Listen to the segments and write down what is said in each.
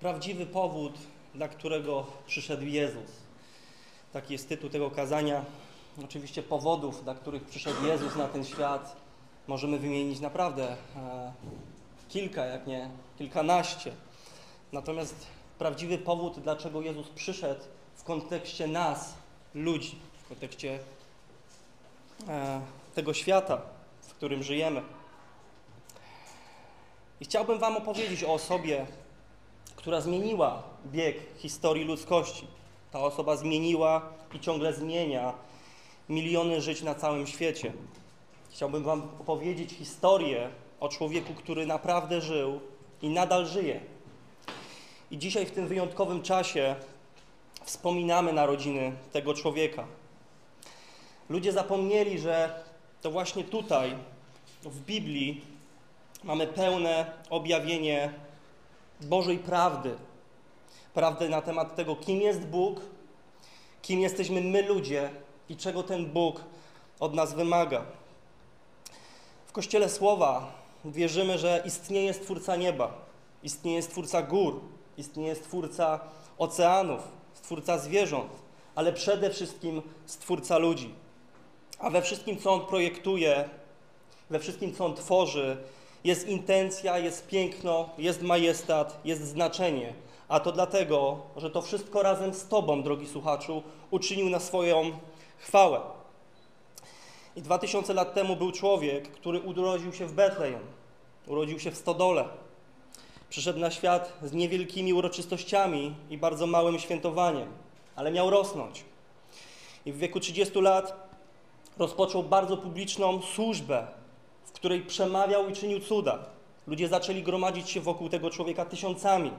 prawdziwy powód, dla którego przyszedł Jezus. Taki jest tytuł tego kazania. Oczywiście powodów, dla których przyszedł Jezus na ten świat, możemy wymienić naprawdę e, kilka, jak nie kilkanaście. Natomiast prawdziwy powód, dlaczego Jezus przyszedł w kontekście nas, ludzi, w kontekście e, tego świata, w którym żyjemy. I chciałbym Wam opowiedzieć o osobie, która zmieniła bieg historii ludzkości. Ta osoba zmieniła i ciągle zmienia miliony żyć na całym świecie. Chciałbym Wam opowiedzieć historię o człowieku, który naprawdę żył i nadal żyje. I dzisiaj w tym wyjątkowym czasie wspominamy narodziny tego człowieka. Ludzie zapomnieli, że to właśnie tutaj, w Biblii, mamy pełne objawienie Bożej prawdy. Prawdy na temat tego, kim jest Bóg, kim jesteśmy my ludzie i czego ten Bóg od nas wymaga. W Kościele Słowa wierzymy, że istnieje Stwórca nieba, istnieje Stwórca gór, istnieje Stwórca oceanów, Stwórca zwierząt, ale przede wszystkim Stwórca ludzi. A we wszystkim, co On projektuje, we wszystkim, co On tworzy, jest intencja, jest piękno, jest majestat, jest znaczenie. A to dlatego, że to wszystko razem z Tobą, drogi słuchaczu, uczynił na swoją chwałę. I dwa tysiące lat temu był człowiek, który urodził się w Betlejem, urodził się w Stodole. Przyszedł na świat z niewielkimi uroczystościami i bardzo małym świętowaniem, ale miał rosnąć. I w wieku 30 lat rozpoczął bardzo publiczną służbę, w której przemawiał i czynił cuda. Ludzie zaczęli gromadzić się wokół tego człowieka tysiącami.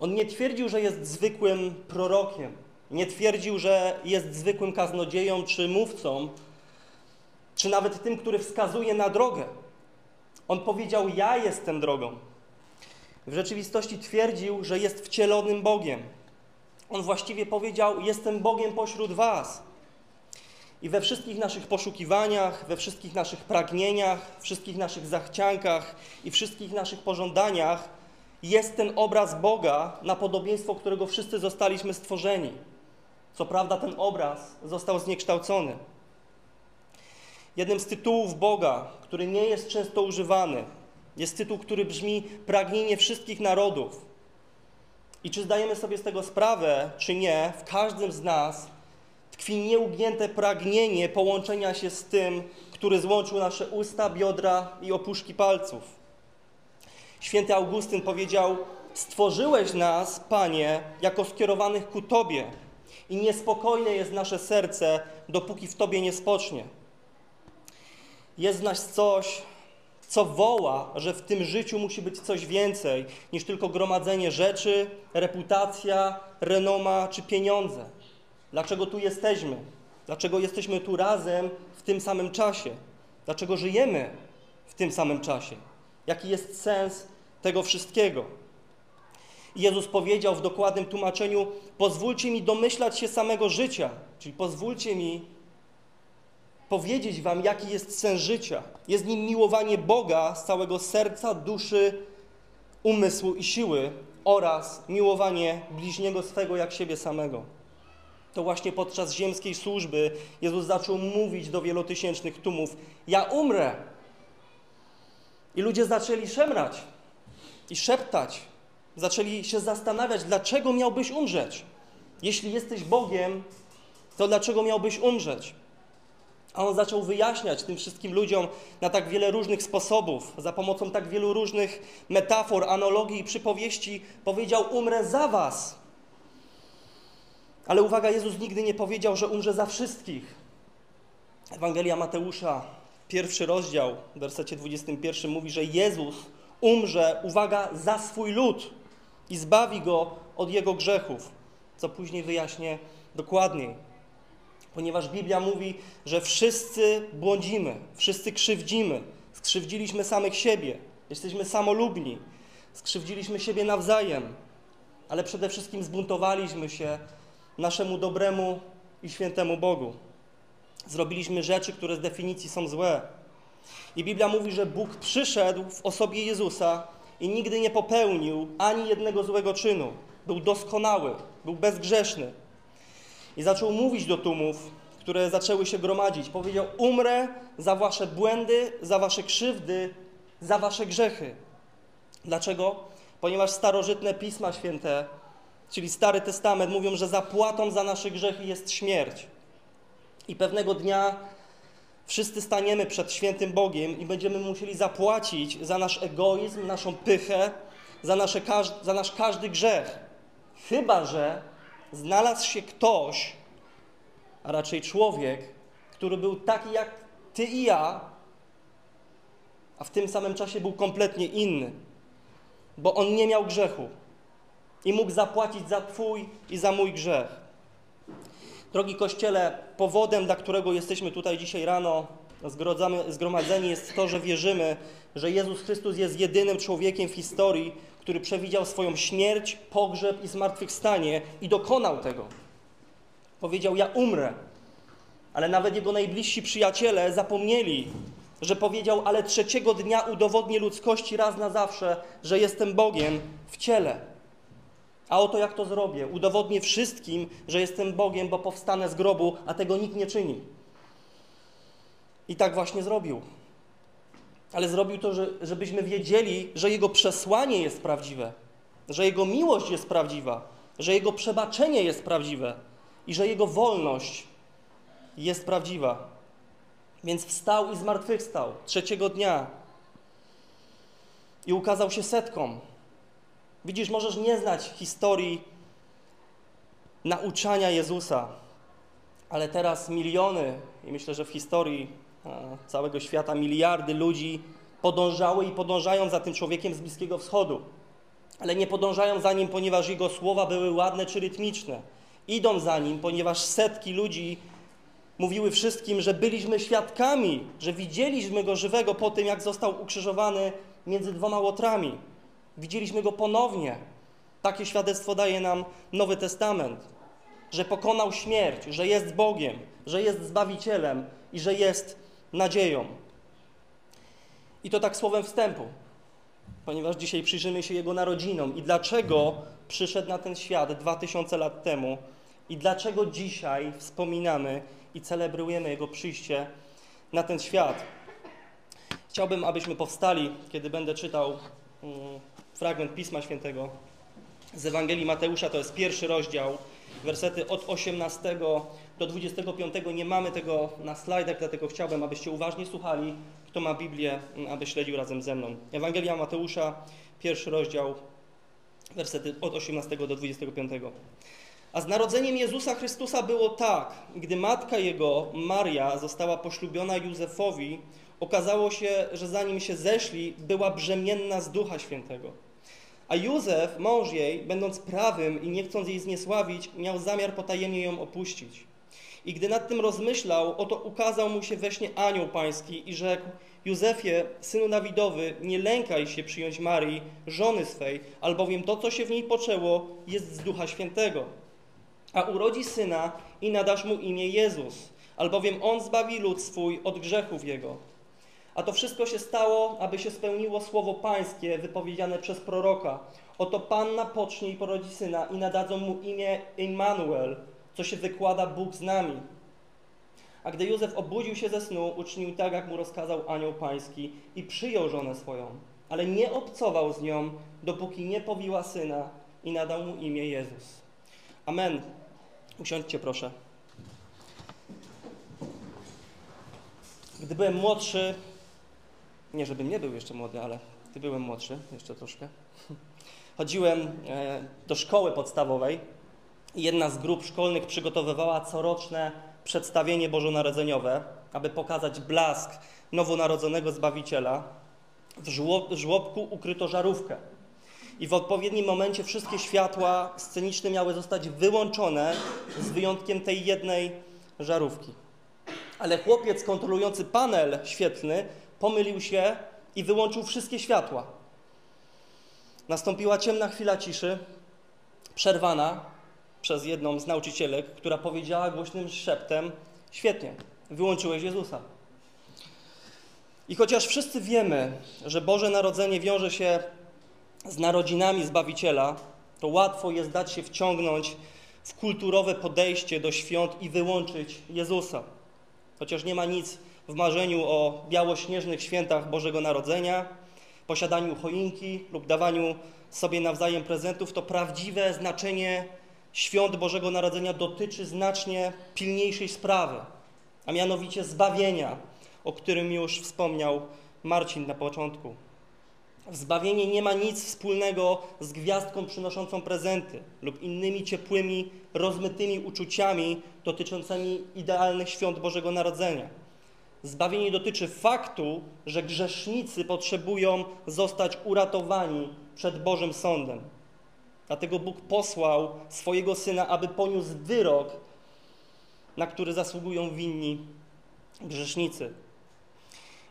On nie twierdził, że jest zwykłym prorokiem, nie twierdził, że jest zwykłym kaznodzieją czy mówcą, czy nawet tym, który wskazuje na drogę. On powiedział: Ja jestem drogą. W rzeczywistości twierdził, że jest wcielonym Bogiem. On właściwie powiedział: Jestem Bogiem pośród Was. I we wszystkich naszych poszukiwaniach, we wszystkich naszych pragnieniach, wszystkich naszych zachciankach i wszystkich naszych pożądaniach jest ten obraz Boga, na podobieństwo którego wszyscy zostaliśmy stworzeni. Co prawda, ten obraz został zniekształcony. Jednym z tytułów Boga, który nie jest często używany, jest tytuł, który brzmi Pragnienie wszystkich narodów. I czy zdajemy sobie z tego sprawę, czy nie, w każdym z nas tkwi nieugięte pragnienie połączenia się z tym, który złączył nasze usta, biodra i opuszki palców. Święty Augustyn powiedział: Stworzyłeś nas, Panie, jako skierowanych ku Tobie, i niespokojne jest nasze serce, dopóki w Tobie nie spocznie. Jest w nas coś, co woła, że w tym życiu musi być coś więcej niż tylko gromadzenie rzeczy, reputacja, renoma czy pieniądze. Dlaczego tu jesteśmy? Dlaczego jesteśmy tu razem w tym samym czasie? Dlaczego żyjemy w tym samym czasie? Jaki jest sens tego wszystkiego? Jezus powiedział w dokładnym tłumaczeniu: Pozwólcie mi domyślać się samego życia, czyli pozwólcie mi powiedzieć Wam, jaki jest sens życia. Jest nim miłowanie Boga z całego serca, duszy, umysłu i siły oraz miłowanie bliźniego swego jak siebie samego. To właśnie podczas ziemskiej służby Jezus zaczął mówić do wielotysięcznych tłumów: Ja umrę. I ludzie zaczęli szemrać i szeptać. Zaczęli się zastanawiać, dlaczego miałbyś umrzeć. Jeśli jesteś Bogiem, to dlaczego miałbyś umrzeć? A on zaczął wyjaśniać tym wszystkim ludziom na tak wiele różnych sposobów, za pomocą tak wielu różnych metafor, analogii i przypowieści. Powiedział: Umrę za was. Ale uwaga, Jezus nigdy nie powiedział, że umrze za wszystkich. Ewangelia Mateusza, pierwszy rozdział, w wersecie 21 mówi, że Jezus umrze, uwaga, za swój lud i zbawi go od jego grzechów, co później wyjaśnię dokładniej. Ponieważ Biblia mówi, że wszyscy błądzimy, wszyscy krzywdzimy, skrzywdziliśmy samych siebie, jesteśmy samolubni, skrzywdziliśmy siebie nawzajem, ale przede wszystkim zbuntowaliśmy się naszemu dobremu i świętemu Bogu. Zrobiliśmy rzeczy, które z definicji są złe. I Biblia mówi, że Bóg przyszedł w osobie Jezusa i nigdy nie popełnił ani jednego złego czynu. Był doskonały, był bezgrzeszny. I zaczął mówić do tłumów, które zaczęły się gromadzić. Powiedział: Umrę za wasze błędy, za wasze krzywdy, za wasze grzechy. Dlaczego? Ponieważ starożytne pisma święte, czyli Stary Testament, mówią, że zapłatą za nasze grzechy jest śmierć. I pewnego dnia wszyscy staniemy przed świętym Bogiem i będziemy musieli zapłacić za nasz egoizm, naszą pychę, za, nasze, za nasz każdy grzech. Chyba, że znalazł się ktoś, a raczej człowiek, który był taki jak ty i ja, a w tym samym czasie był kompletnie inny, bo on nie miał grzechu i mógł zapłacić za Twój i za mój grzech. Drogi Kościele, powodem, dla którego jesteśmy tutaj dzisiaj rano zgromadzeni, jest to, że wierzymy, że Jezus Chrystus jest jedynym człowiekiem w historii, który przewidział swoją śmierć, pogrzeb i zmartwychwstanie i dokonał tego. Powiedział: Ja umrę. Ale nawet jego najbliżsi przyjaciele zapomnieli, że powiedział: Ale trzeciego dnia udowodnię ludzkości raz na zawsze, że jestem Bogiem w ciele. A oto jak to zrobię. Udowodnię wszystkim, że jestem Bogiem, bo powstanę z grobu, a tego nikt nie czyni. I tak właśnie zrobił. Ale zrobił to, że, żebyśmy wiedzieli, że Jego przesłanie jest prawdziwe, że Jego miłość jest prawdziwa, że Jego przebaczenie jest prawdziwe i że Jego wolność jest prawdziwa. Więc wstał i zmartwychwstał trzeciego dnia i ukazał się setkom. Widzisz, możesz nie znać historii nauczania Jezusa, ale teraz miliony, i myślę, że w historii całego świata miliardy ludzi podążały i podążają za tym człowiekiem z Bliskiego Wschodu. Ale nie podążają za nim, ponieważ jego słowa były ładne czy rytmiczne. Idą za nim, ponieważ setki ludzi mówiły wszystkim, że byliśmy świadkami, że widzieliśmy go żywego po tym, jak został ukrzyżowany między dwoma łotrami. Widzieliśmy go ponownie. Takie świadectwo daje nam Nowy Testament, że pokonał śmierć, że jest Bogiem, że jest Zbawicielem i że jest nadzieją. I to tak słowem wstępu, ponieważ dzisiaj przyjrzymy się Jego narodzinom i dlaczego przyszedł na ten świat dwa tysiące lat temu i dlaczego dzisiaj wspominamy i celebrujemy Jego przyjście na ten świat. Chciałbym, abyśmy powstali, kiedy będę czytał mm, fragment Pisma Świętego z Ewangelii Mateusza, to jest pierwszy rozdział, wersety od 18 do 25. Nie mamy tego na slajdach, dlatego chciałbym, abyście uważnie słuchali. Kto ma Biblię, aby śledził razem ze mną. Ewangelia Mateusza, pierwszy rozdział, wersety od 18 do 25. A z narodzeniem Jezusa Chrystusa było tak, gdy matka jego, Maria, została poślubiona Józefowi, okazało się, że zanim się zeszli, była brzemienna z Ducha Świętego. A Józef, mąż jej, będąc prawym i nie chcąc jej zniesławić, miał zamiar potajemnie ją opuścić. I gdy nad tym rozmyślał, oto ukazał mu się we śnie anioł pański i rzekł, Józefie, synu Dawidowy, nie lękaj się przyjąć Marii, żony swej, albowiem to, co się w niej poczęło, jest z Ducha Świętego. A urodzi syna i nadasz mu imię Jezus, albowiem on zbawi lud swój od grzechów jego. A to wszystko się stało, aby się spełniło słowo pańskie wypowiedziane przez proroka. Oto Panna pocznie i porodzi syna i nadadzą mu imię Immanuel, co się wykłada Bóg z nami. A gdy Józef obudził się ze snu, uczynił tak, jak mu rozkazał anioł pański i przyjął żonę swoją, ale nie obcował z nią, dopóki nie powiła syna i nadał mu imię Jezus. Amen. Usiądźcie proszę. Gdy byłem młodszy, nie żebym nie był jeszcze młody, ale gdy byłem młodszy, jeszcze troszkę, chodziłem e, do szkoły podstawowej i jedna z grup szkolnych przygotowywała coroczne przedstawienie bożonarodzeniowe, aby pokazać blask nowonarodzonego Zbawiciela. W żłobku ukryto żarówkę i w odpowiednim momencie wszystkie światła sceniczne miały zostać wyłączone z wyjątkiem tej jednej żarówki. Ale chłopiec kontrolujący panel świetlny pomylił się i wyłączył wszystkie światła. Nastąpiła ciemna chwila ciszy, przerwana przez jedną z nauczycielek, która powiedziała głośnym szeptem: Świetnie, wyłączyłeś Jezusa. I chociaż wszyscy wiemy, że Boże Narodzenie wiąże się z narodzinami Zbawiciela, to łatwo jest dać się wciągnąć w kulturowe podejście do świąt i wyłączyć Jezusa. Chociaż nie ma nic w marzeniu o białośnieżnych świętach Bożego Narodzenia, posiadaniu choinki lub dawaniu sobie nawzajem prezentów, to prawdziwe znaczenie świąt Bożego Narodzenia dotyczy znacznie pilniejszej sprawy, a mianowicie zbawienia, o którym już wspomniał Marcin na początku. Zbawienie nie ma nic wspólnego z gwiazdką przynoszącą prezenty lub innymi ciepłymi, rozmytymi uczuciami dotyczącymi idealnych świąt Bożego Narodzenia. Zbawienie dotyczy faktu, że grzesznicy potrzebują zostać uratowani przed Bożym Sądem. Dlatego Bóg posłał swojego Syna, aby poniósł wyrok, na który zasługują winni grzesznicy.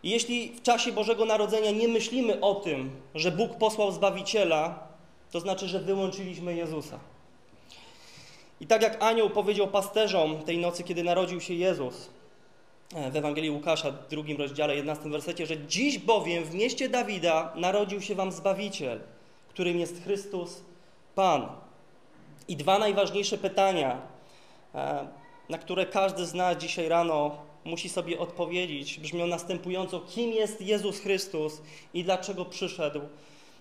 I jeśli w czasie Bożego Narodzenia nie myślimy o tym, że Bóg posłał Zbawiciela, to znaczy, że wyłączyliśmy Jezusa. I tak jak anioł powiedział pasterzom tej nocy, kiedy narodził się Jezus, w Ewangelii Łukasza, w drugim rozdziale, 11 wersecie, że dziś bowiem w mieście Dawida narodził się wam Zbawiciel, którym jest Chrystus Pan. I dwa najważniejsze pytania, e, na które każdy z nas dzisiaj rano musi sobie odpowiedzieć, brzmią następująco: kim jest Jezus Chrystus i dlaczego przyszedł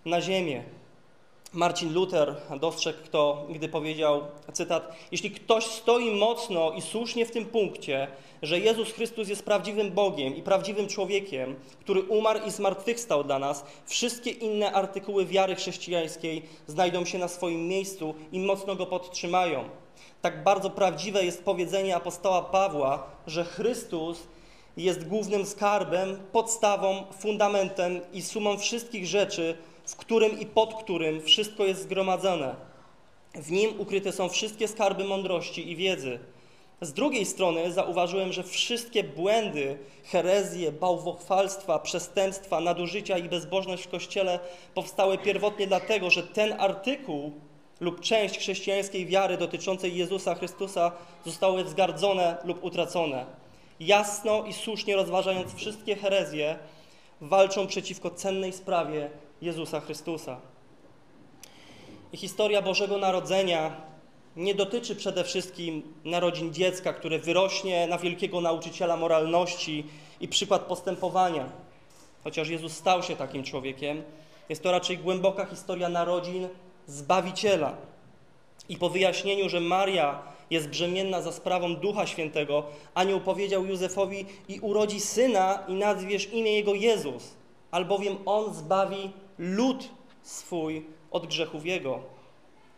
na ziemię? Marcin Luther dostrzegł to, gdy powiedział, cytat, jeśli ktoś stoi mocno i słusznie w tym punkcie, że Jezus Chrystus jest prawdziwym Bogiem i prawdziwym człowiekiem, który umarł i zmartwychwstał dla nas, wszystkie inne artykuły wiary chrześcijańskiej znajdą się na swoim miejscu i mocno go podtrzymają. Tak bardzo prawdziwe jest powiedzenie apostoła Pawła, że Chrystus jest głównym skarbem, podstawą, fundamentem i sumą wszystkich rzeczy, w którym i pod którym wszystko jest zgromadzone. W nim ukryte są wszystkie skarby mądrości i wiedzy. Z drugiej strony zauważyłem, że wszystkie błędy, herezje, bałwochwalstwa, przestępstwa, nadużycia i bezbożność w Kościele powstały pierwotnie dlatego, że ten artykuł lub część chrześcijańskiej wiary dotyczącej Jezusa Chrystusa zostały wzgardzone lub utracone. Jasno i słusznie rozważając wszystkie herezje, walczą przeciwko cennej sprawie Jezusa Chrystusa. I historia Bożego Narodzenia nie dotyczy przede wszystkim narodzin dziecka, które wyrośnie na wielkiego nauczyciela moralności i przykład postępowania. Chociaż Jezus stał się takim człowiekiem, jest to raczej głęboka historia narodzin Zbawiciela. I po wyjaśnieniu, że Maria jest brzemienna za sprawą Ducha Świętego, anioł powiedział Józefowi i urodzi syna i nazwiesz imię jego Jezus, albowiem on zbawi lud swój od grzechów jego.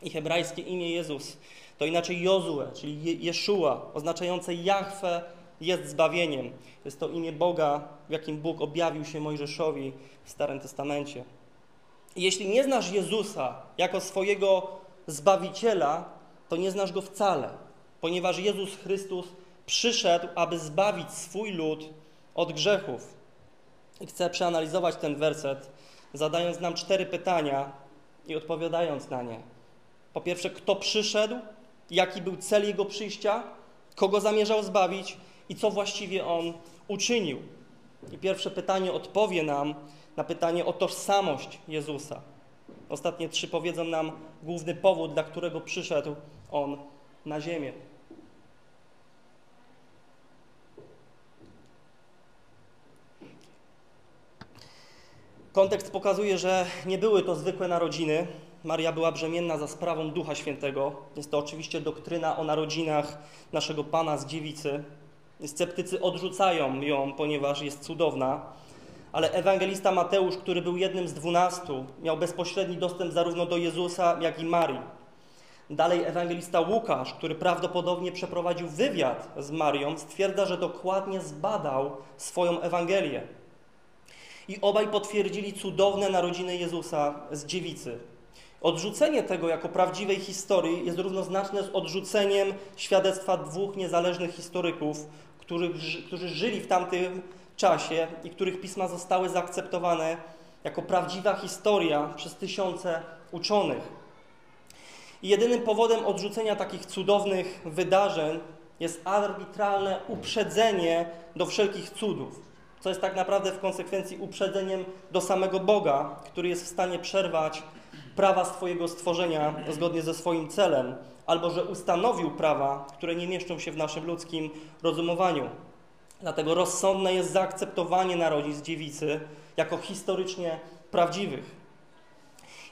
I hebrajskie imię Jezus to inaczej Jozue, czyli Jeszua, oznaczające Jahwe jest zbawieniem. Jest to imię Boga, w jakim Bóg objawił się Mojżeszowi w Starym Testamencie. Jeśli nie znasz Jezusa jako swojego Zbawiciela, to nie znasz Go wcale, ponieważ Jezus Chrystus przyszedł, aby zbawić swój lud od grzechów. I chcę przeanalizować ten werset, zadając nam cztery pytania i odpowiadając na nie. Po pierwsze, kto przyszedł, jaki był cel Jego przyjścia, kogo zamierzał zbawić i co właściwie On uczynił. I pierwsze pytanie odpowie nam na pytanie o tożsamość Jezusa. Ostatnie trzy powiedzą nam główny powód, dla którego przyszedł On na ziemię. Kontekst pokazuje, że nie były to zwykłe narodziny. Maria była brzemienna za sprawą Ducha Świętego. Jest to oczywiście doktryna o narodzinach naszego Pana z dziewicy. Sceptycy odrzucają ją, ponieważ jest cudowna ale ewangelista Mateusz, który był jednym z dwunastu, miał bezpośredni dostęp zarówno do Jezusa, jak i Marii. Dalej ewangelista Łukasz, który prawdopodobnie przeprowadził wywiad z Marią, stwierdza, że dokładnie zbadał swoją Ewangelię. I obaj potwierdzili cudowne narodziny Jezusa z dziewicy. Odrzucenie tego jako prawdziwej historii jest równoznaczne z odrzuceniem świadectwa dwóch niezależnych historyków, którzy żyli w tamtym czasie i których pisma zostały zaakceptowane jako prawdziwa historia przez tysiące uczonych. I jedynym powodem odrzucenia takich cudownych wydarzeń jest arbitralne uprzedzenie do wszelkich cudów, co jest tak naprawdę w konsekwencji uprzedzeniem do samego Boga, który jest w stanie przerwać prawa swojego stworzenia zgodnie ze swoim celem, albo że ustanowił prawa, które nie mieszczą się w naszym ludzkim rozumowaniu. Dlatego rozsądne jest zaakceptowanie narodzin z dziewicy jako historycznie prawdziwych.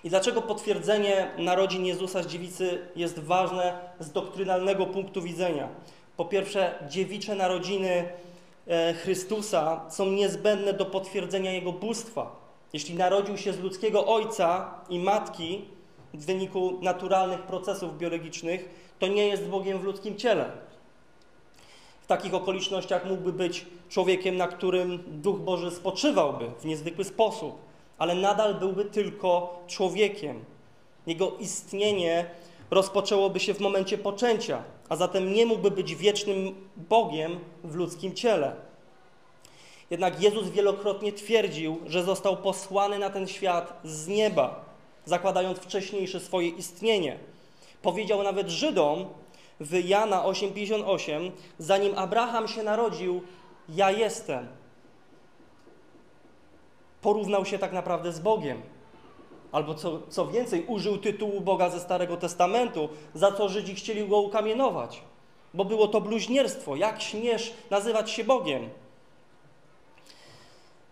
I dlaczego potwierdzenie narodzin Jezusa z dziewicy jest ważne z doktrynalnego punktu widzenia? Po pierwsze, dziewicze narodziny Chrystusa są niezbędne do potwierdzenia Jego bóstwa. Jeśli narodził się z ludzkiego ojca i matki w wyniku naturalnych procesów biologicznych, to nie jest Bogiem w ludzkim ciele. W takich okolicznościach mógłby być człowiekiem, na którym Duch Boży spoczywałby w niezwykły sposób, ale nadal byłby tylko człowiekiem. Jego istnienie rozpoczęłoby się w momencie poczęcia, a zatem nie mógłby być wiecznym Bogiem w ludzkim ciele. Jednak Jezus wielokrotnie twierdził, że został posłany na ten świat z nieba, zakładając wcześniejsze swoje istnienie. Powiedział nawet Żydom w Jana 8:58, zanim Abraham się narodził, ja jestem. Porównał się tak naprawdę z Bogiem. Albo co, co więcej, użył tytułu Boga ze Starego Testamentu, za co Żydzi chcieli go ukamienować. Bo było to bluźnierstwo. Jak śmiesz nazywać się Bogiem?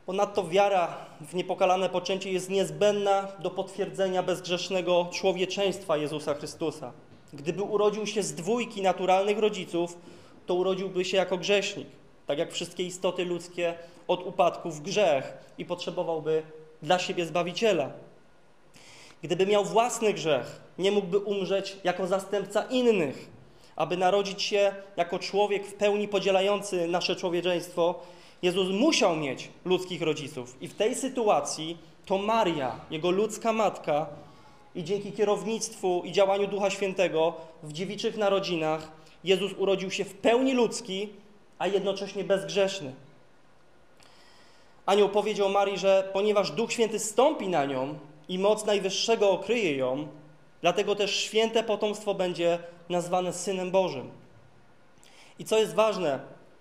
Ponadto wiara w niepokalane poczęcie jest niezbędna do potwierdzenia bezgrzesznego człowieczeństwa Jezusa Chrystusa. Gdyby urodził się z dwójki naturalnych rodziców, to urodziłby się jako grzesznik, tak jak wszystkie istoty ludzkie od upadku w grzech i potrzebowałby dla siebie Zbawiciela. Gdyby miał własny grzech, nie mógłby umrzeć jako zastępca innych. Aby narodzić się jako człowiek w pełni podzielający nasze człowieczeństwo, Jezus musiał mieć ludzkich rodziców. I w tej sytuacji to Maria, jego ludzka matka, i dzięki kierownictwu i działaniu Ducha Świętego w dziewiczych narodzinach Jezus urodził się w pełni ludzki, a jednocześnie bezgrzeszny. Anioł powiedział Marii, że ponieważ Duch Święty stąpi na nią i moc Najwyższego okryje ją, dlatego też święte potomstwo będzie nazwane Synem Bożym. I co jest ważne,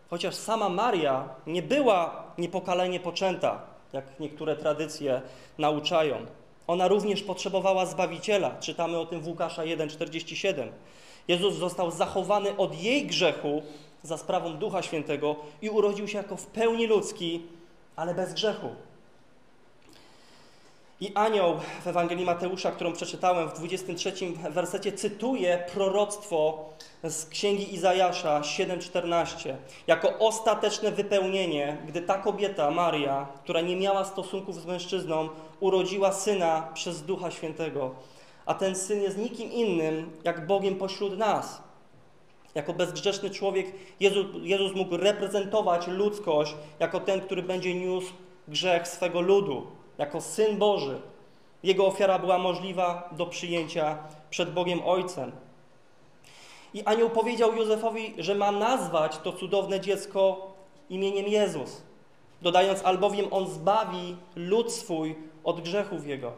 chociaż sama Maria nie była niepokalenie poczęta, jak niektóre tradycje nauczają, ona również potrzebowała Zbawiciela. Czytamy o tym w Łukasza 1,47. Jezus został zachowany od jej grzechu za sprawą Ducha Świętego i urodził się jako w pełni ludzki, ale bez grzechu. I anioł w Ewangelii Mateusza, którą przeczytałem w 23 wersecie, cytuje proroctwo z księgi Izajasza 7:14 jako ostateczne wypełnienie, gdy ta kobieta, Maria, która nie miała stosunków z mężczyzną, urodziła syna przez Ducha Świętego. A ten syn jest nikim innym, jak Bogiem pośród nas. Jako bezgrzeszny człowiek Jezus, Jezus mógł reprezentować ludzkość jako ten, który będzie niósł grzech swego ludu jako Syn Boży. Jego ofiara była możliwa do przyjęcia przed Bogiem Ojcem. I anioł powiedział Józefowi, że ma nazwać to cudowne dziecko imieniem Jezus, dodając, albowiem on zbawi lud swój od grzechów jego.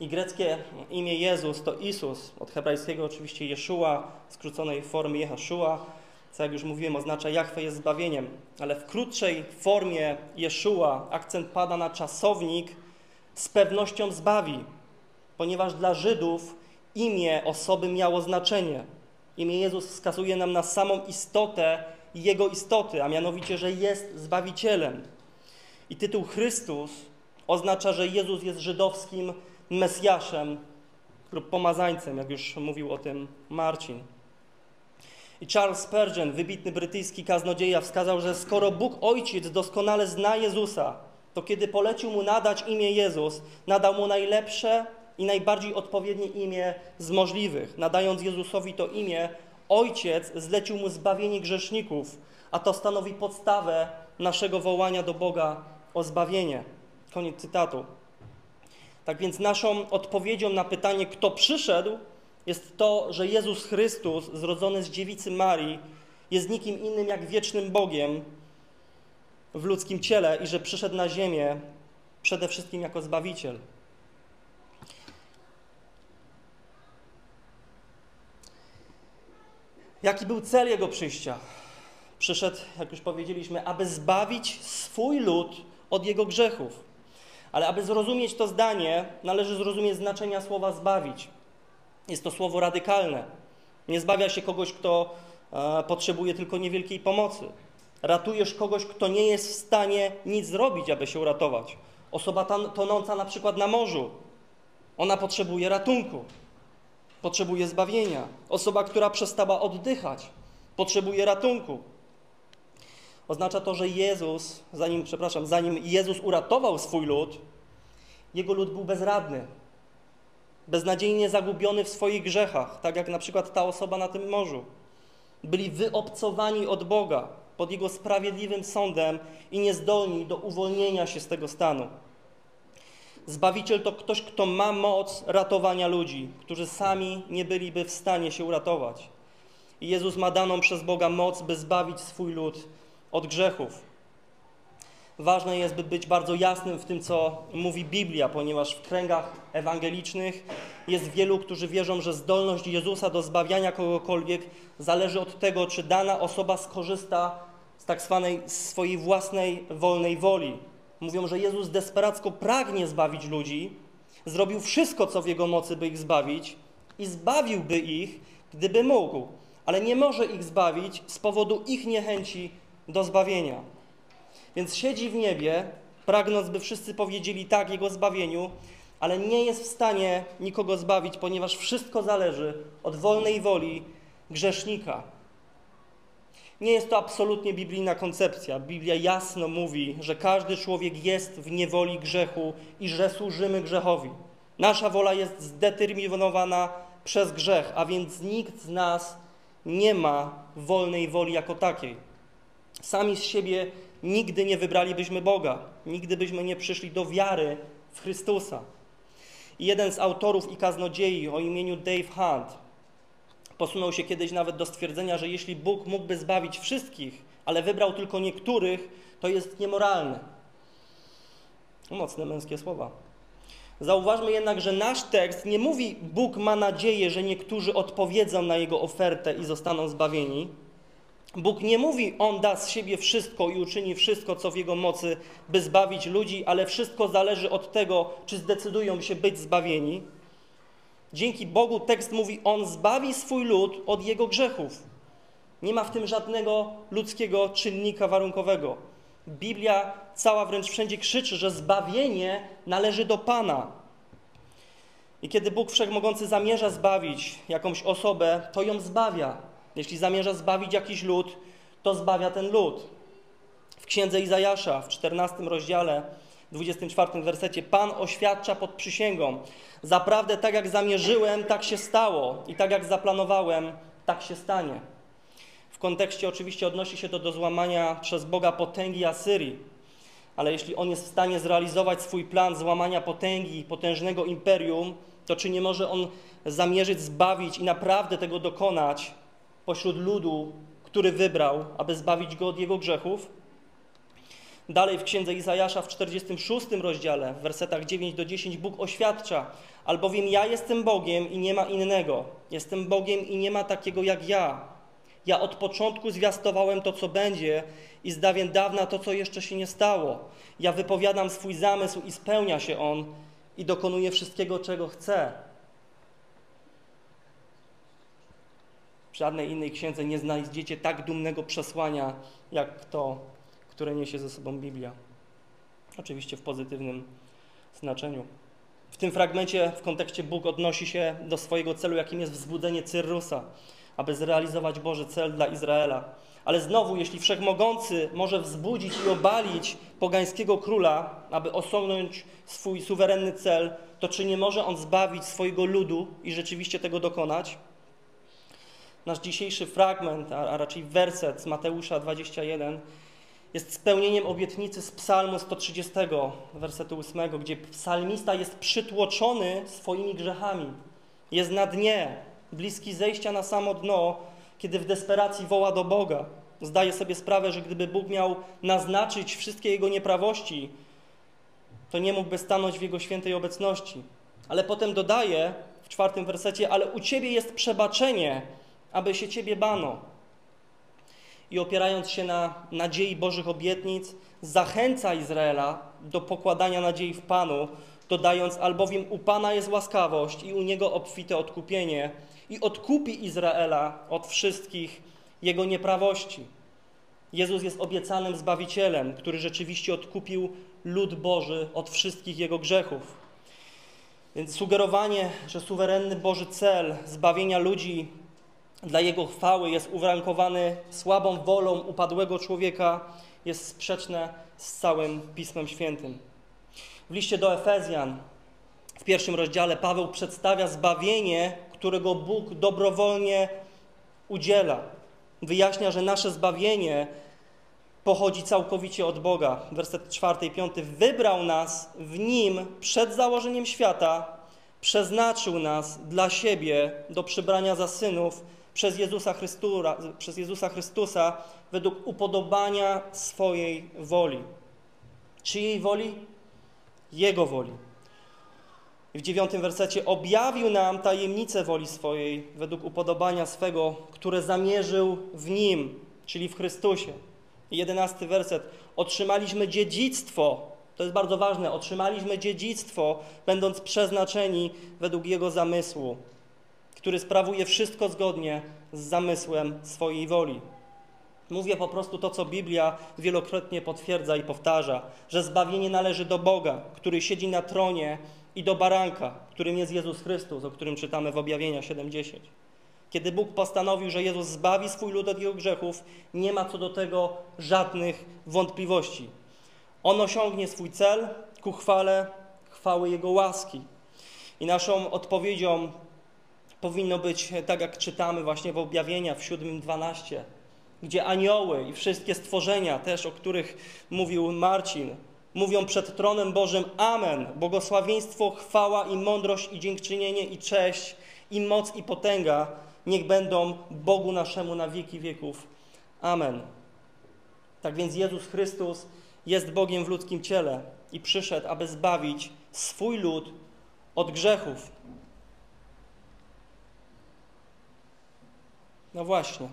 I greckie imię Jezus to Isus, od hebrajskiego oczywiście Jeszua, skróconej formie Jehaszua, co jak już mówiłem oznacza Jachwę jest zbawieniem, ale w krótszej formie Jeszua akcent pada na czasownik z pewnością zbawi, ponieważ dla Żydów imię osoby miało znaczenie. Imię Jezus wskazuje nam na samą istotę Jego istoty, a mianowicie, że jest Zbawicielem. I tytuł Chrystus oznacza, że Jezus jest żydowskim Mesjaszem lub pomazańcem, jak już mówił o tym Marcin. I Charles Spurgeon, wybitny brytyjski kaznodzieja, wskazał, że skoro Bóg Ojciec doskonale zna Jezusa, to kiedy polecił mu nadać imię Jezus, nadał mu najlepsze i najbardziej odpowiednie imię z możliwych. Nadając Jezusowi to imię, Ojciec zlecił mu zbawienie grzeszników, a to stanowi podstawę naszego wołania do Boga o zbawienie. Koniec cytatu. Tak więc naszą odpowiedzią na pytanie, kto przyszedł, jest to, że Jezus Chrystus, zrodzony z dziewicy Marii, jest nikim innym jak wiecznym Bogiem w ludzkim ciele i że przyszedł na ziemię przede wszystkim jako Zbawiciel. Jaki był cel Jego przyjścia? Przyszedł, jak już powiedzieliśmy, aby zbawić swój lud od jego grzechów. Ale aby zrozumieć to zdanie, należy zrozumieć znaczenia słowa zbawić. Jest to słowo radykalne. Nie zbawia się kogoś, kto e, potrzebuje tylko niewielkiej pomocy. Ratujesz kogoś, kto nie jest w stanie nic zrobić, aby się uratować. Osoba tonąca na przykład na morzu, ona potrzebuje ratunku, potrzebuje zbawienia. Osoba, która przestała oddychać, potrzebuje ratunku. Oznacza to, że Jezus, zanim, przepraszam, zanim Jezus uratował swój lud, jego lud był bezradny, beznadziejnie zagubiony w swoich grzechach, tak jak na przykład ta osoba na tym morzu. Byli wyobcowani od Boga pod Jego sprawiedliwym sądem i niezdolni do uwolnienia się z tego stanu. Zbawiciel to ktoś, kto ma moc ratowania ludzi, którzy sami nie byliby w stanie się uratować. I Jezus ma daną przez Boga moc, by zbawić swój lud od grzechów. Ważne jest, by być bardzo jasnym w tym, co mówi Biblia, ponieważ w kręgach ewangelicznych jest wielu, którzy wierzą, że zdolność Jezusa do zbawiania kogokolwiek zależy od tego, czy dana osoba skorzysta z tak zwanej swojej własnej wolnej woli. Mówią, że Jezus desperacko pragnie zbawić ludzi, zrobił wszystko, co w Jego mocy, by ich zbawić i zbawiłby ich, gdyby mógł, ale nie może ich zbawić z powodu ich niechęci do zbawienia. Więc siedzi w niebie, pragnąc, by wszyscy powiedzieli tak Jego zbawieniu, ale nie jest w stanie nikogo zbawić, ponieważ wszystko zależy od wolnej woli grzesznika. Nie jest to absolutnie biblijna koncepcja. Biblia jasno mówi, że każdy człowiek jest w niewoli grzechu i że służymy grzechowi. Nasza wola jest zdeterminowana przez grzech, a więc nikt z nas nie ma wolnej woli jako takiej. Sami z siebie nigdy nie wybralibyśmy Boga, nigdy byśmy nie przyszli do wiary w Chrystusa. I jeden z autorów i kaznodziei o imieniu Dave Hunt posunął się kiedyś nawet do stwierdzenia, że jeśli Bóg mógłby zbawić wszystkich, ale wybrał tylko niektórych, to jest niemoralne. Mocne męskie słowa. Zauważmy jednak, że nasz tekst nie mówi, Bóg ma nadzieję, że niektórzy odpowiedzą na jego ofertę i zostaną zbawieni. Bóg nie mówi, On da z siebie wszystko i uczyni wszystko, co w Jego mocy, by zbawić ludzi, ale wszystko zależy od tego, czy zdecydują się być zbawieni. Dzięki Bogu tekst mówi, On zbawi swój lud od jego grzechów. Nie ma w tym żadnego ludzkiego czynnika warunkowego. Biblia cała wręcz wszędzie krzyczy, że zbawienie należy do Pana. I kiedy Bóg Wszechmogący zamierza zbawić jakąś osobę, to ją zbawia. Jeśli zamierza zbawić jakiś lud, to zbawia ten lud. W księdze Izajasza w 14 rozdziale, 24 wersecie, Pan oświadcza pod przysięgą: Zaprawdę tak jak zamierzyłem, tak się stało, i tak jak zaplanowałem, tak się stanie. W kontekście oczywiście odnosi się to do złamania przez Boga potęgi Asyrii. Ale jeśli on jest w stanie zrealizować swój plan złamania potęgi, potężnego imperium, to czy nie może on zamierzyć zbawić i naprawdę tego dokonać pośród ludu, który wybrał, aby zbawić go od jego grzechów? Dalej w księdze Izajasza w 46 rozdziale, w wersetach 9 do 10 Bóg oświadcza: Albowiem ja jestem Bogiem i nie ma innego. Jestem Bogiem i nie ma takiego jak ja. Ja od początku zwiastowałem to, co będzie i z dawien dawna to, co jeszcze się nie stało. Ja wypowiadam swój zamysł i spełnia się on i dokonuję wszystkiego, czego chcę. W żadnej innej księdze nie znajdziecie tak dumnego przesłania, jak to, które niesie ze sobą Biblia. Oczywiście w pozytywnym znaczeniu. W tym fragmencie w kontekście Bóg odnosi się do swojego celu, jakim jest wzbudzenie Cyrrusa, aby zrealizować Boży cel dla Izraela. Ale znowu, jeśli Wszechmogący może wzbudzić i obalić pogańskiego króla, aby osiągnąć swój suwerenny cel, to czy nie może on zbawić swojego ludu i rzeczywiście tego dokonać? Nasz dzisiejszy fragment, a raczej werset z Mateusza 21 jest spełnieniem obietnicy z Psalmu 130, wersetu 8, gdzie psalmista jest przytłoczony swoimi grzechami. Jest na dnie, bliski zejścia na samo dno, kiedy w desperacji woła do Boga. Zdaje sobie sprawę, że gdyby Bóg miał naznaczyć wszystkie jego nieprawości, to nie mógłby stanąć w jego świętej obecności. Ale potem dodaje w czwartym wersecie: Ale u ciebie jest przebaczenie, aby się ciebie bano. i opierając się na nadziei Bożych obietnic, zachęca Izraela do pokładania nadziei w Panu, dodając, albowiem u Pana jest łaskawość i u Niego obfite odkupienie i odkupi Izraela od wszystkich jego nieprawości. Jezus jest obiecanym Zbawicielem, który rzeczywiście odkupił lud Boży od wszystkich jego grzechów. Więc sugerowanie, że suwerenny Boży cel zbawienia ludzi dla Jego chwały jest uwarunkowany słabą wolą upadłego człowieka, jest sprzeczne z całym Pismem Świętym. W liście do Efezjan w pierwszym rozdziale Paweł przedstawia zbawienie, którego Bóg dobrowolnie udziela. Wyjaśnia, że nasze zbawienie pochodzi całkowicie od Boga. Werset 4 i 5. Wybrał nas w Nim przed założeniem świata, przeznaczył nas dla siebie do przybrania za synów przez Jezusa, Chrystura, przez Jezusa Chrystusa według upodobania swojej woli. Czyjej woli? Jego woli. I w dziewiątym wersecie objawił nam tajemnicę woli swojej według upodobania swego, które zamierzył w Nim, czyli w Chrystusie. I jedenasty werset. Otrzymaliśmy dziedzictwo, to jest bardzo ważne, otrzymaliśmy dziedzictwo, będąc przeznaczeni według Jego zamysłu, który sprawuje wszystko zgodnie z zamysłem swojej woli. Mówię po prostu to, co Biblia wielokrotnie potwierdza i powtarza, że zbawienie należy do Boga, który siedzi na tronie i do baranka, którym jest Jezus Chrystus, o którym czytamy w objawienia 7:10. Kiedy Bóg postanowił, że Jezus zbawi swój lud od jego grzechów, nie ma co do tego żadnych wątpliwości. On osiągnie swój cel ku chwale, chwały Jego łaski. I naszą odpowiedzią powinno być, tak jak czytamy właśnie w objawienia w 7:12, gdzie anioły i wszystkie stworzenia, też o których mówił Marcin, mówią przed tronem Bożym Amen. Błogosławieństwo, chwała i mądrość i dziękczynienie i cześć i moc i potęga niech będą Bogu naszemu na wieki wieków. Amen. Tak więc Jezus Chrystus jest Bogiem w ludzkim ciele i przyszedł, aby zbawić swój lud od grzechów. No właśnie,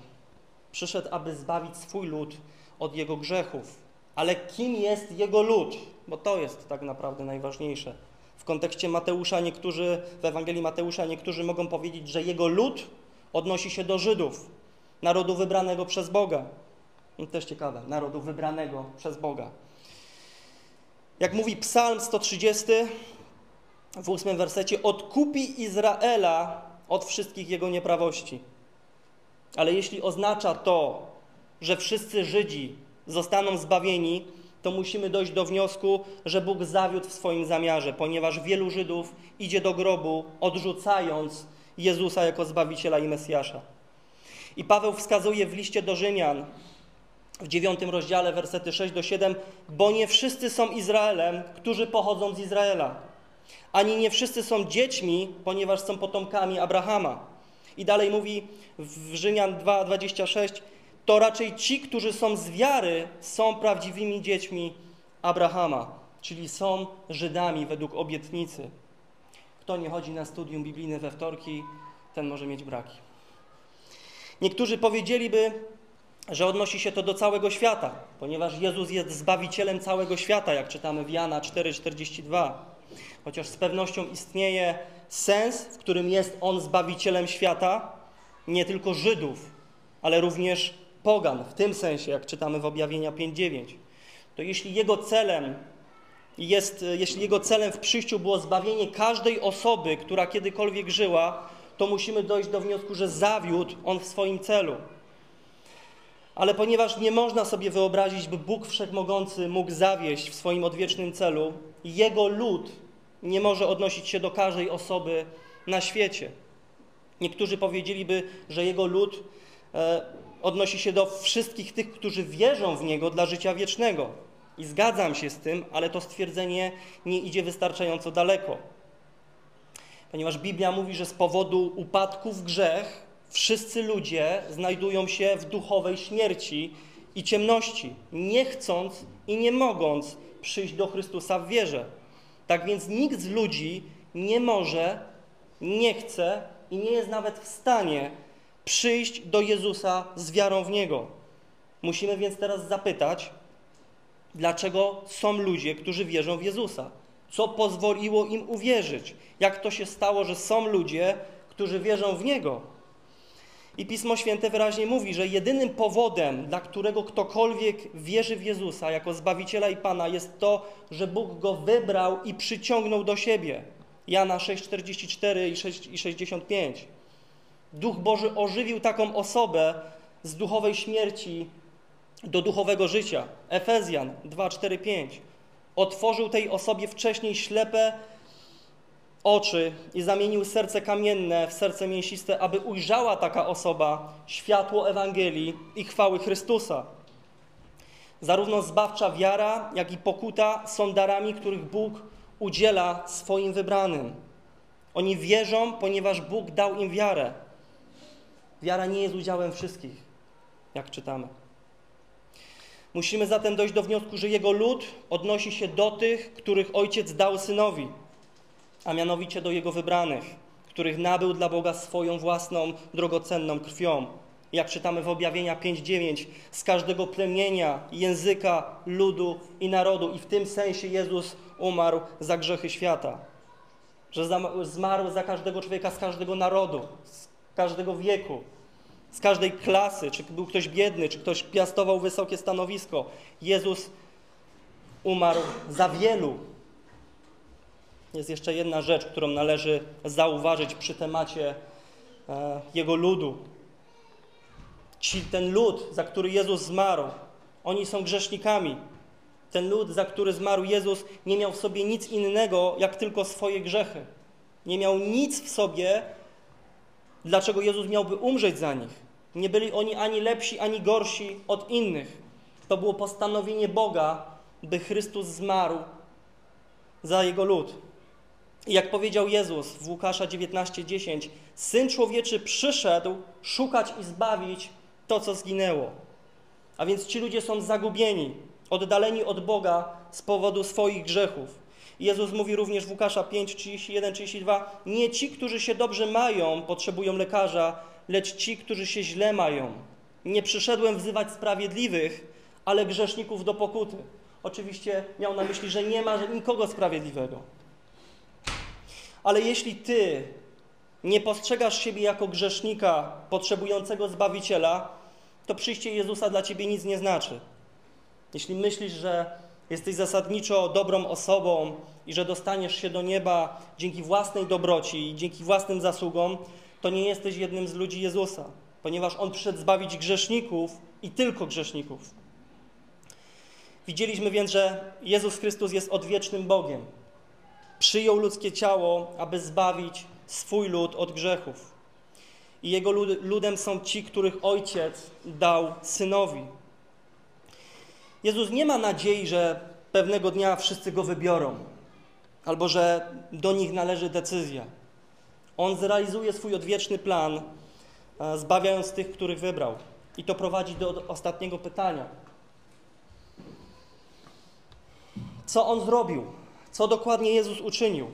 przyszedł, aby zbawić swój lud od jego grzechów. Ale kim jest jego lud? Bo to jest tak naprawdę najważniejsze. W kontekście Mateusza niektórzy, w Ewangelii Mateusza niektórzy mogą powiedzieć, że jego lud odnosi się do Żydów, narodu wybranego przez Boga. I też ciekawe, narodu wybranego przez Boga. Jak mówi Psalm 130 w ósmym wersecie, odkupi Izraela od wszystkich jego nieprawości. Ale jeśli oznacza to, że wszyscy Żydzi zostaną zbawieni, to musimy dojść do wniosku, że Bóg zawiódł w swoim zamiarze, ponieważ wielu Żydów idzie do grobu, odrzucając Jezusa jako Zbawiciela i Mesjasza. I Paweł wskazuje w liście do Rzymian w dziewiątym rozdziale, wersety 6 do 7, bo nie wszyscy są Izraelem, którzy pochodzą z Izraela, ani nie wszyscy są dziećmi, ponieważ są potomkami Abrahama. I dalej mówi w Rzymian 2:26, to raczej ci, którzy są z wiary, są prawdziwymi dziećmi Abrahama, czyli są Żydami według obietnicy. Kto nie chodzi na studium biblijne we wtorki, ten może mieć braki. Niektórzy powiedzieliby, że odnosi się to do całego świata, ponieważ Jezus jest zbawicielem całego świata, jak czytamy w Jana 4,42. Chociaż z pewnością istnieje sens, w którym jest On zbawicielem świata, nie tylko Żydów, ale również pogan, w tym sensie, jak czytamy w objawienia 5,9. To jeśli Jego celem jest, jeśli Jego celem w przyjściu było zbawienie każdej osoby, która kiedykolwiek żyła, to musimy dojść do wniosku, że zawiódł On w swoim celu. Ale ponieważ nie można sobie wyobrazić, by Bóg Wszechmogący mógł zawieść w swoim odwiecznym celu, Jego lud nie może odnosić się do każdej osoby na świecie. Niektórzy powiedzieliby, że Jego lud e, odnosi się do wszystkich tych, którzy wierzą w Niego dla życia wiecznego. I zgadzam się z tym, ale to stwierdzenie nie idzie wystarczająco daleko. Ponieważ Biblia mówi, że z powodu upadku w grzech wszyscy ludzie znajdują się w duchowej śmierci i ciemności, nie chcąc i nie mogąc przyjść do Chrystusa w wierze. Tak więc nikt z ludzi nie może, nie chce i nie jest nawet w stanie przyjść do Jezusa z wiarą w Niego. Musimy więc teraz zapytać, dlaczego są ludzie, którzy wierzą w Jezusa? Co pozwoliło im uwierzyć? Jak to się stało, że są ludzie, którzy wierzą w Niego? I Pismo Święte wyraźnie mówi, że jedynym powodem, dla którego ktokolwiek wierzy w Jezusa jako Zbawiciela i Pana, jest to, że Bóg go wybrał i przyciągnął do siebie. Jana 6,44 i 65. Duch Boży ożywił taką osobę z duchowej śmierci do duchowego życia. Efezjan 2, 4, 5. Otworzył tej osobie wcześniej ślepe oczy i zamienił serce kamienne w serce mięsiste, aby ujrzała taka osoba światło Ewangelii i chwały Chrystusa. Zarówno zbawcza wiara, jak i pokuta są darami, których Bóg udziela swoim wybranym. Oni wierzą, ponieważ Bóg dał im wiarę. Wiara nie jest udziałem wszystkich, jak czytamy. Musimy zatem dojść do wniosku, że jego lud odnosi się do tych, których ojciec dał synowi, a mianowicie do jego wybranych, których nabył dla Boga swoją własną drogocenną krwią. Jak czytamy w objawienia 5:9, z każdego plemienia, języka, ludu i narodu, i w tym sensie Jezus umarł za grzechy świata. Że zmarł za każdego człowieka z każdego narodu, z każdego wieku, z każdej klasy, czy był ktoś biedny, czy ktoś piastował wysokie stanowisko. Jezus umarł za wielu. Jest jeszcze jedna rzecz, którą należy zauważyć przy temacie e, Jego ludu. Ci, ten lud, za który Jezus zmarł, oni są grzesznikami. Ten lud, za który zmarł Jezus, nie miał w sobie nic innego, jak tylko swoje grzechy. Nie miał nic w sobie, dlaczego Jezus miałby umrzeć za nich. Nie byli oni ani lepsi, ani gorsi od innych. To było postanowienie Boga, by Chrystus zmarł za jego lud. Jak powiedział Jezus w Łukasza 19:10, Syn Człowieczy przyszedł szukać i zbawić to, co zginęło. A więc ci ludzie są zagubieni, oddaleni od Boga z powodu swoich grzechów. Jezus mówi również w Łukasza 5, 31, 32, nie ci, którzy się dobrze mają, potrzebują lekarza, lecz ci, którzy się źle mają. Nie przyszedłem wzywać sprawiedliwych, ale grzeszników do pokuty. Oczywiście miał na myśli, że nie ma nikogo sprawiedliwego. Ale jeśli ty nie postrzegasz siebie jako grzesznika potrzebującego Zbawiciela, to przyjście Jezusa dla ciebie nic nie znaczy. Jeśli myślisz, że jesteś zasadniczo dobrą osobą i że dostaniesz się do nieba dzięki własnej dobroci i dzięki własnym zasługom, to nie jesteś jednym z ludzi Jezusa, ponieważ On przyszedł zbawić grzeszników i tylko grzeszników. Widzieliśmy więc, że Jezus Chrystus jest odwiecznym Bogiem. Przyjął ludzkie ciało, aby zbawić swój lud od grzechów. I Jego ludem są ci, których Ojciec dał Synowi. Jezus nie ma nadziei, że pewnego dnia wszyscy Go wybiorą, albo że do nich należy decyzja. On zrealizuje swój odwieczny plan, e, zbawiając tych, których wybrał. I to prowadzi do ostatniego pytania. Co on zrobił? Co dokładnie Jezus uczynił?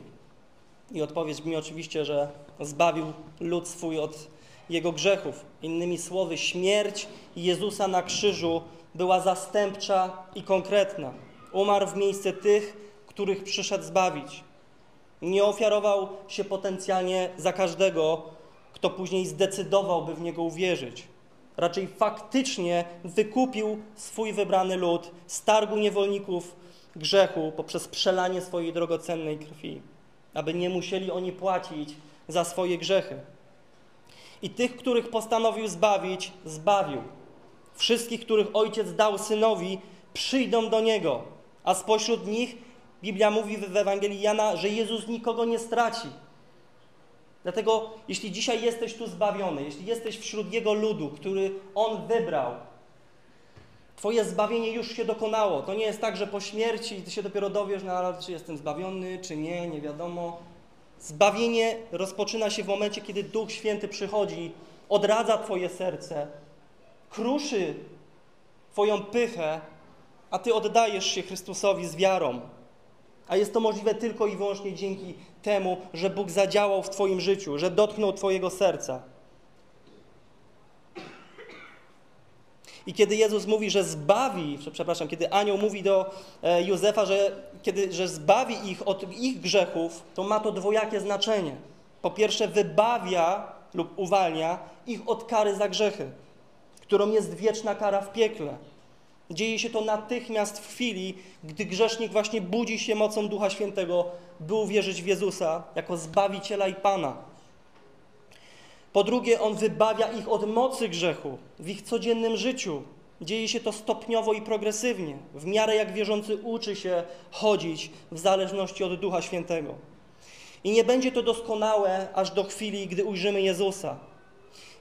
I odpowiedź brzmi oczywiście, że zbawił lud swój od jego grzechów. Innymi słowy, śmierć Jezusa na krzyżu była zastępcza i konkretna. Umarł w miejsce tych, których przyszedł zbawić. Nie ofiarował się potencjalnie za każdego, kto później zdecydowałby w niego uwierzyć. Raczej faktycznie wykupił swój wybrany lud z targu niewolników grzechu poprzez przelanie swojej drogocennej krwi, aby nie musieli oni płacić za swoje grzechy. I tych, których postanowił zbawić, zbawił. Wszystkich, których ojciec dał synowi, przyjdą do niego, a spośród nich Biblia mówi w Ewangelii Jana, że Jezus nikogo nie straci. Dlatego, jeśli dzisiaj jesteś tu zbawiony, jeśli jesteś wśród Jego ludu, który On wybrał, Twoje zbawienie już się dokonało. To nie jest tak, że po śmierci Ty się dopiero dowiesz, no, czy jestem zbawiony, czy nie, nie wiadomo. Zbawienie rozpoczyna się w momencie, kiedy Duch Święty przychodzi, odradza Twoje serce, kruszy Twoją pychę, a Ty oddajesz się Chrystusowi z wiarą. A jest to możliwe tylko i wyłącznie dzięki temu, że Bóg zadziałał w Twoim życiu, że dotknął Twojego serca. I kiedy Jezus mówi, że zbawi, przepraszam, kiedy anioł mówi do e, Józefa, że, kiedy, że zbawi ich od ich grzechów, to ma to dwojakie znaczenie. Po pierwsze, wybawia lub uwalnia ich od kary za grzechy, którą jest wieczna kara w piekle. Dzieje się to natychmiast w chwili, gdy grzesznik właśnie budzi się mocą Ducha Świętego, by uwierzyć w Jezusa jako Zbawiciela i Pana. Po drugie, On wybawia ich od mocy grzechu w ich codziennym życiu. Dzieje się to stopniowo i progresywnie, w miarę jak wierzący uczy się chodzić w zależności od Ducha Świętego. I nie będzie to doskonałe aż do chwili, gdy ujrzymy Jezusa.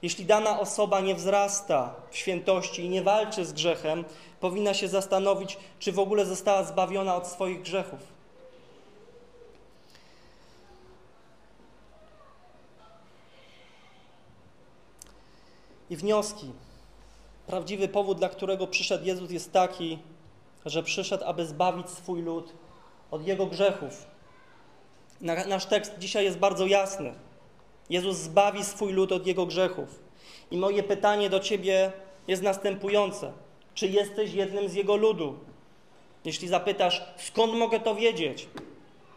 Jeśli dana osoba nie wzrasta w świętości i nie walczy z grzechem, powinna się zastanowić, czy w ogóle została zbawiona od swoich grzechów. I wnioski. Prawdziwy powód, dla którego przyszedł Jezus, jest taki, że przyszedł, aby zbawić swój lud od jego grzechów. Nasz tekst dzisiaj jest bardzo jasny. Jezus zbawi swój lud od jego grzechów. I moje pytanie do ciebie jest następujące: czy jesteś jednym z jego ludu? Jeśli zapytasz, skąd mogę to wiedzieć?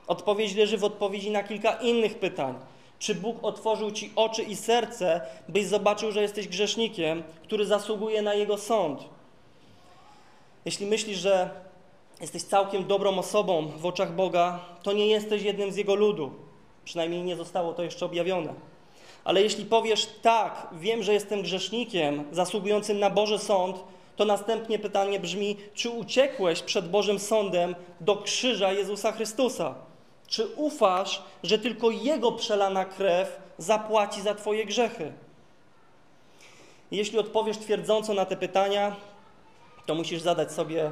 Odpowiedź leży w odpowiedzi na kilka innych pytań. Czy Bóg otworzył ci oczy i serce, byś zobaczył, że jesteś grzesznikiem, który zasługuje na jego sąd? Jeśli myślisz, że jesteś całkiem dobrą osobą w oczach Boga, to nie jesteś jednym z jego ludu. Przynajmniej nie zostało to jeszcze objawione. Ale jeśli powiesz tak, wiem, że jestem grzesznikiem zasługującym na Boży sąd, to następnie pytanie brzmi: czy uciekłeś przed Bożym sądem do krzyża Jezusa Chrystusa? Czy ufasz, że tylko Jego przelana krew zapłaci za Twoje grzechy? Jeśli odpowiesz twierdząco na te pytania, to musisz zadać sobie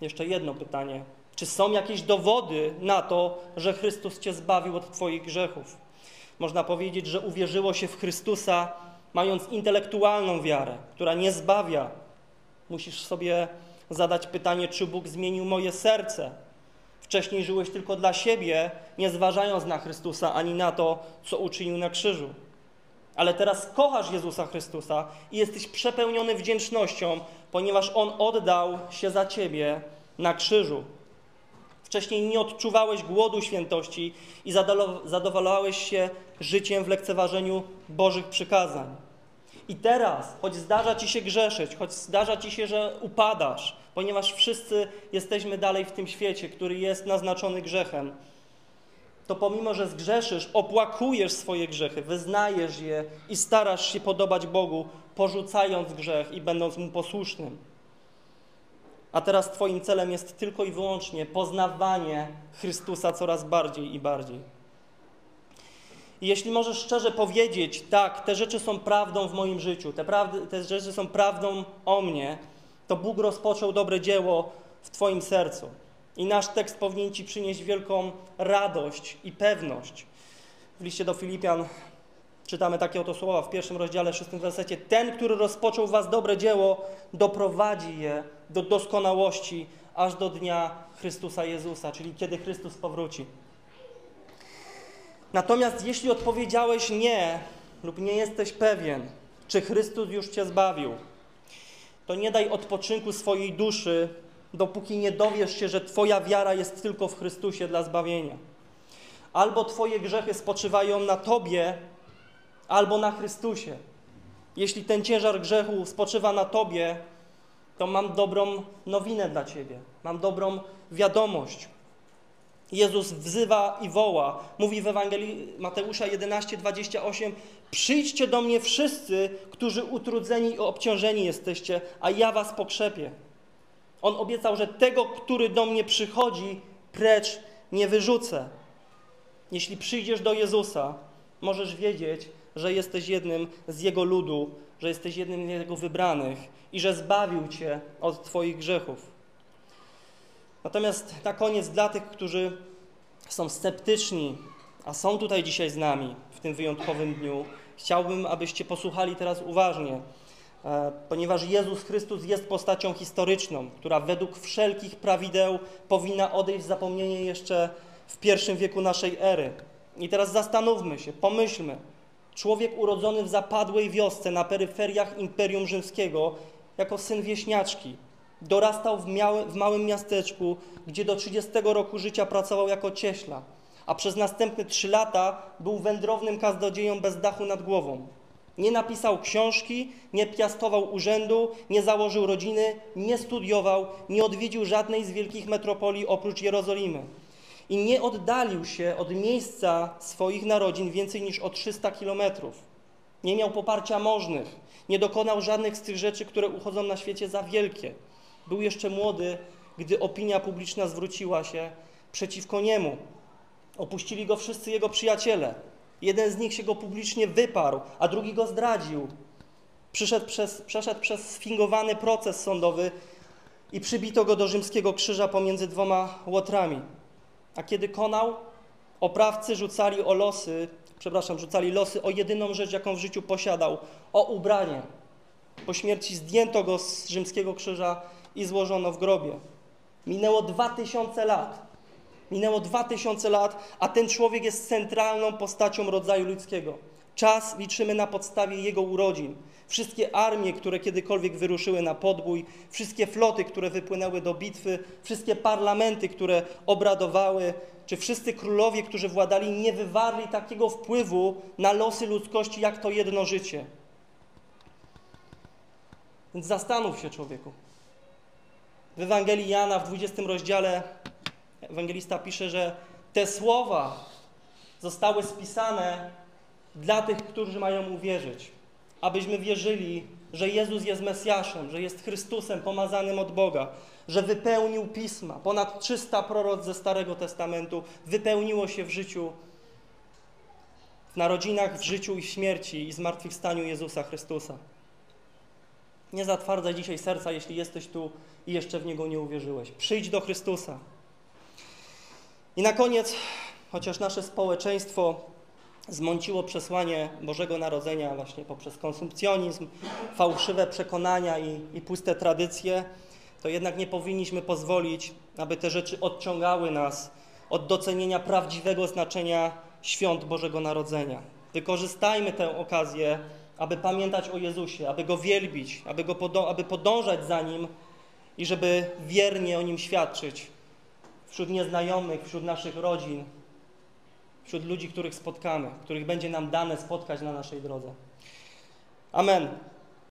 jeszcze jedno pytanie. Czy są jakieś dowody na to, że Chrystus Cię zbawił od Twoich grzechów? Można powiedzieć, że uwierzyło się w Chrystusa, mając intelektualną wiarę, która nie zbawia. Musisz sobie zadać pytanie, czy Bóg zmienił moje serce. Wcześniej żyłeś tylko dla siebie, nie zważając na Chrystusa ani na to, co uczynił na krzyżu. Ale teraz kochasz Jezusa Chrystusa i jesteś przepełniony wdzięcznością, ponieważ On oddał się za ciebie na krzyżu. Wcześniej nie odczuwałeś głodu świętości i zadowalałeś się życiem w lekceważeniu Bożych przykazań. I teraz, choć zdarza ci się grzeszyć, choć zdarza ci się, że upadasz, ponieważ wszyscy jesteśmy dalej w tym świecie, który jest naznaczony grzechem, to pomimo, że zgrzeszysz, opłakujesz swoje grzechy, wyznajesz je i starasz się podobać Bogu, porzucając grzech i będąc Mu posłusznym. A teraz Twoim celem jest tylko i wyłącznie poznawanie Chrystusa coraz bardziej i bardziej. I jeśli możesz szczerze powiedzieć, tak, te rzeczy są prawdą w moim życiu, te, prawdy, te rzeczy są prawdą o mnie, to Bóg rozpoczął dobre dzieło w Twoim sercu. I nasz tekst powinien Ci przynieść wielką radość i pewność. W liście do Filipian czytamy takie oto słowa w pierwszym rozdziale, szóstym wersecie. Ten, który rozpoczął Was dobre dzieło, doprowadzi je do doskonałości aż do dnia Chrystusa Jezusa, czyli kiedy Chrystus powróci. Natomiast jeśli odpowiedziałeś nie lub nie jesteś pewien, czy Chrystus już Cię zbawił, to nie daj odpoczynku swojej duszy, dopóki nie dowiesz się, że Twoja wiara jest tylko w Chrystusie dla zbawienia. Albo Twoje grzechy spoczywają na Tobie, albo na Chrystusie. Jeśli ten ciężar grzechu spoczywa na Tobie, to mam dobrą nowinę dla Ciebie. Mam dobrą wiadomość. Jezus wzywa i woła. Mówi w Ewangelii Mateusza 11:28: Przyjdźcie do mnie wszyscy, którzy utrudzeni i obciążeni jesteście, a ja was pokrzepię. On obiecał, że tego, który do mnie przychodzi, precz nie wyrzucę. Jeśli przyjdziesz do Jezusa, możesz wiedzieć, że jesteś jednym z Jego ludu, że jesteś jednym z Jego wybranych i że zbawił Cię od Twoich grzechów. Natomiast na koniec dla tych, którzy są sceptyczni, a są tutaj dzisiaj z nami w tym wyjątkowym dniu, chciałbym, abyście posłuchali teraz uważnie, e, ponieważ Jezus Chrystus jest postacią historyczną, która według wszelkich prawideł powinna odejść w zapomnienie jeszcze w pierwszym wieku naszej ery. I teraz zastanówmy się, pomyślmy. Człowiek urodzony w zapadłej wiosce na peryferiach Imperium Rzymskiego jako syn wieśniaczki. Dorastał w, miały, w małym miasteczku, gdzie do 30 roku życia pracował jako cieśla, a przez następne trzy lata był wędrownym kaznodzieją bez dachu nad głową. Nie napisał książki, nie piastował urzędu, nie założył rodziny, nie studiował, nie odwiedził żadnej z wielkich metropolii oprócz Jerozolimy. I nie oddalił się od miejsca swoich narodzin więcej niż o 300 kilometrów. Nie miał poparcia możnych, nie dokonał żadnych z tych rzeczy, które uchodzą na świecie za wielkie. Był jeszcze młody, gdy opinia publiczna zwróciła się przeciwko niemu. Opuścili go wszyscy jego przyjaciele. Jeden z nich się go publicznie wyparł, a drugi go zdradził. Przyszedł przez, przeszedł przez sfingowany proces sądowy i przybito go do rzymskiego krzyża pomiędzy dwoma łotrami. A kiedy konał, oprawcy rzucali o losy, przepraszam, rzucali losy o jedyną rzecz, jaką w życiu posiadał, o ubranie. Po śmierci zdjęto go z rzymskiego krzyża i złożono w grobie. Minęło dwa tysiące lat. Minęło dwa tysiące lat, a ten człowiek jest centralną postacią rodzaju ludzkiego. Czas liczymy na podstawie jego urodzin. Wszystkie armie, które kiedykolwiek wyruszyły na podbój, wszystkie floty, które wypłynęły do bitwy, wszystkie parlamenty, które obradowały, czy wszyscy królowie, którzy władali, nie wywarli takiego wpływu na losy ludzkości, jak to jedno życie. Więc zastanów się, człowieku. W Ewangelii Jana w 20 rozdziale ewangelista pisze, że te słowa zostały spisane dla tych, którzy mają uwierzyć, abyśmy wierzyli, że Jezus jest Mesjaszem, że jest Chrystusem pomazanym od Boga, że wypełnił pisma. Ponad 300 proroc ze Starego Testamentu wypełniło się w życiu, w narodzinach, w życiu i w śmierci i zmartwychwstaniu Jezusa Chrystusa. Nie zatwardzaj dzisiaj serca, jeśli jesteś tu i jeszcze w Niego nie uwierzyłeś. Przyjdź do Chrystusa. I na koniec, chociaż nasze społeczeństwo zmąciło przesłanie Bożego Narodzenia właśnie poprzez konsumpcjonizm, fałszywe przekonania i, i puste tradycje, to jednak nie powinniśmy pozwolić, aby te rzeczy odciągały nas od docenienia prawdziwego znaczenia świąt Bożego Narodzenia. Wykorzystajmy tę okazję, aby pamiętać o Jezusie, aby Go wielbić, aby, go podo aby podążać za Nim i żeby wiernie o Nim świadczyć wśród nieznajomych, wśród naszych rodzin, wśród ludzi, których spotkamy, których będzie nam dane spotkać na naszej drodze. Amen.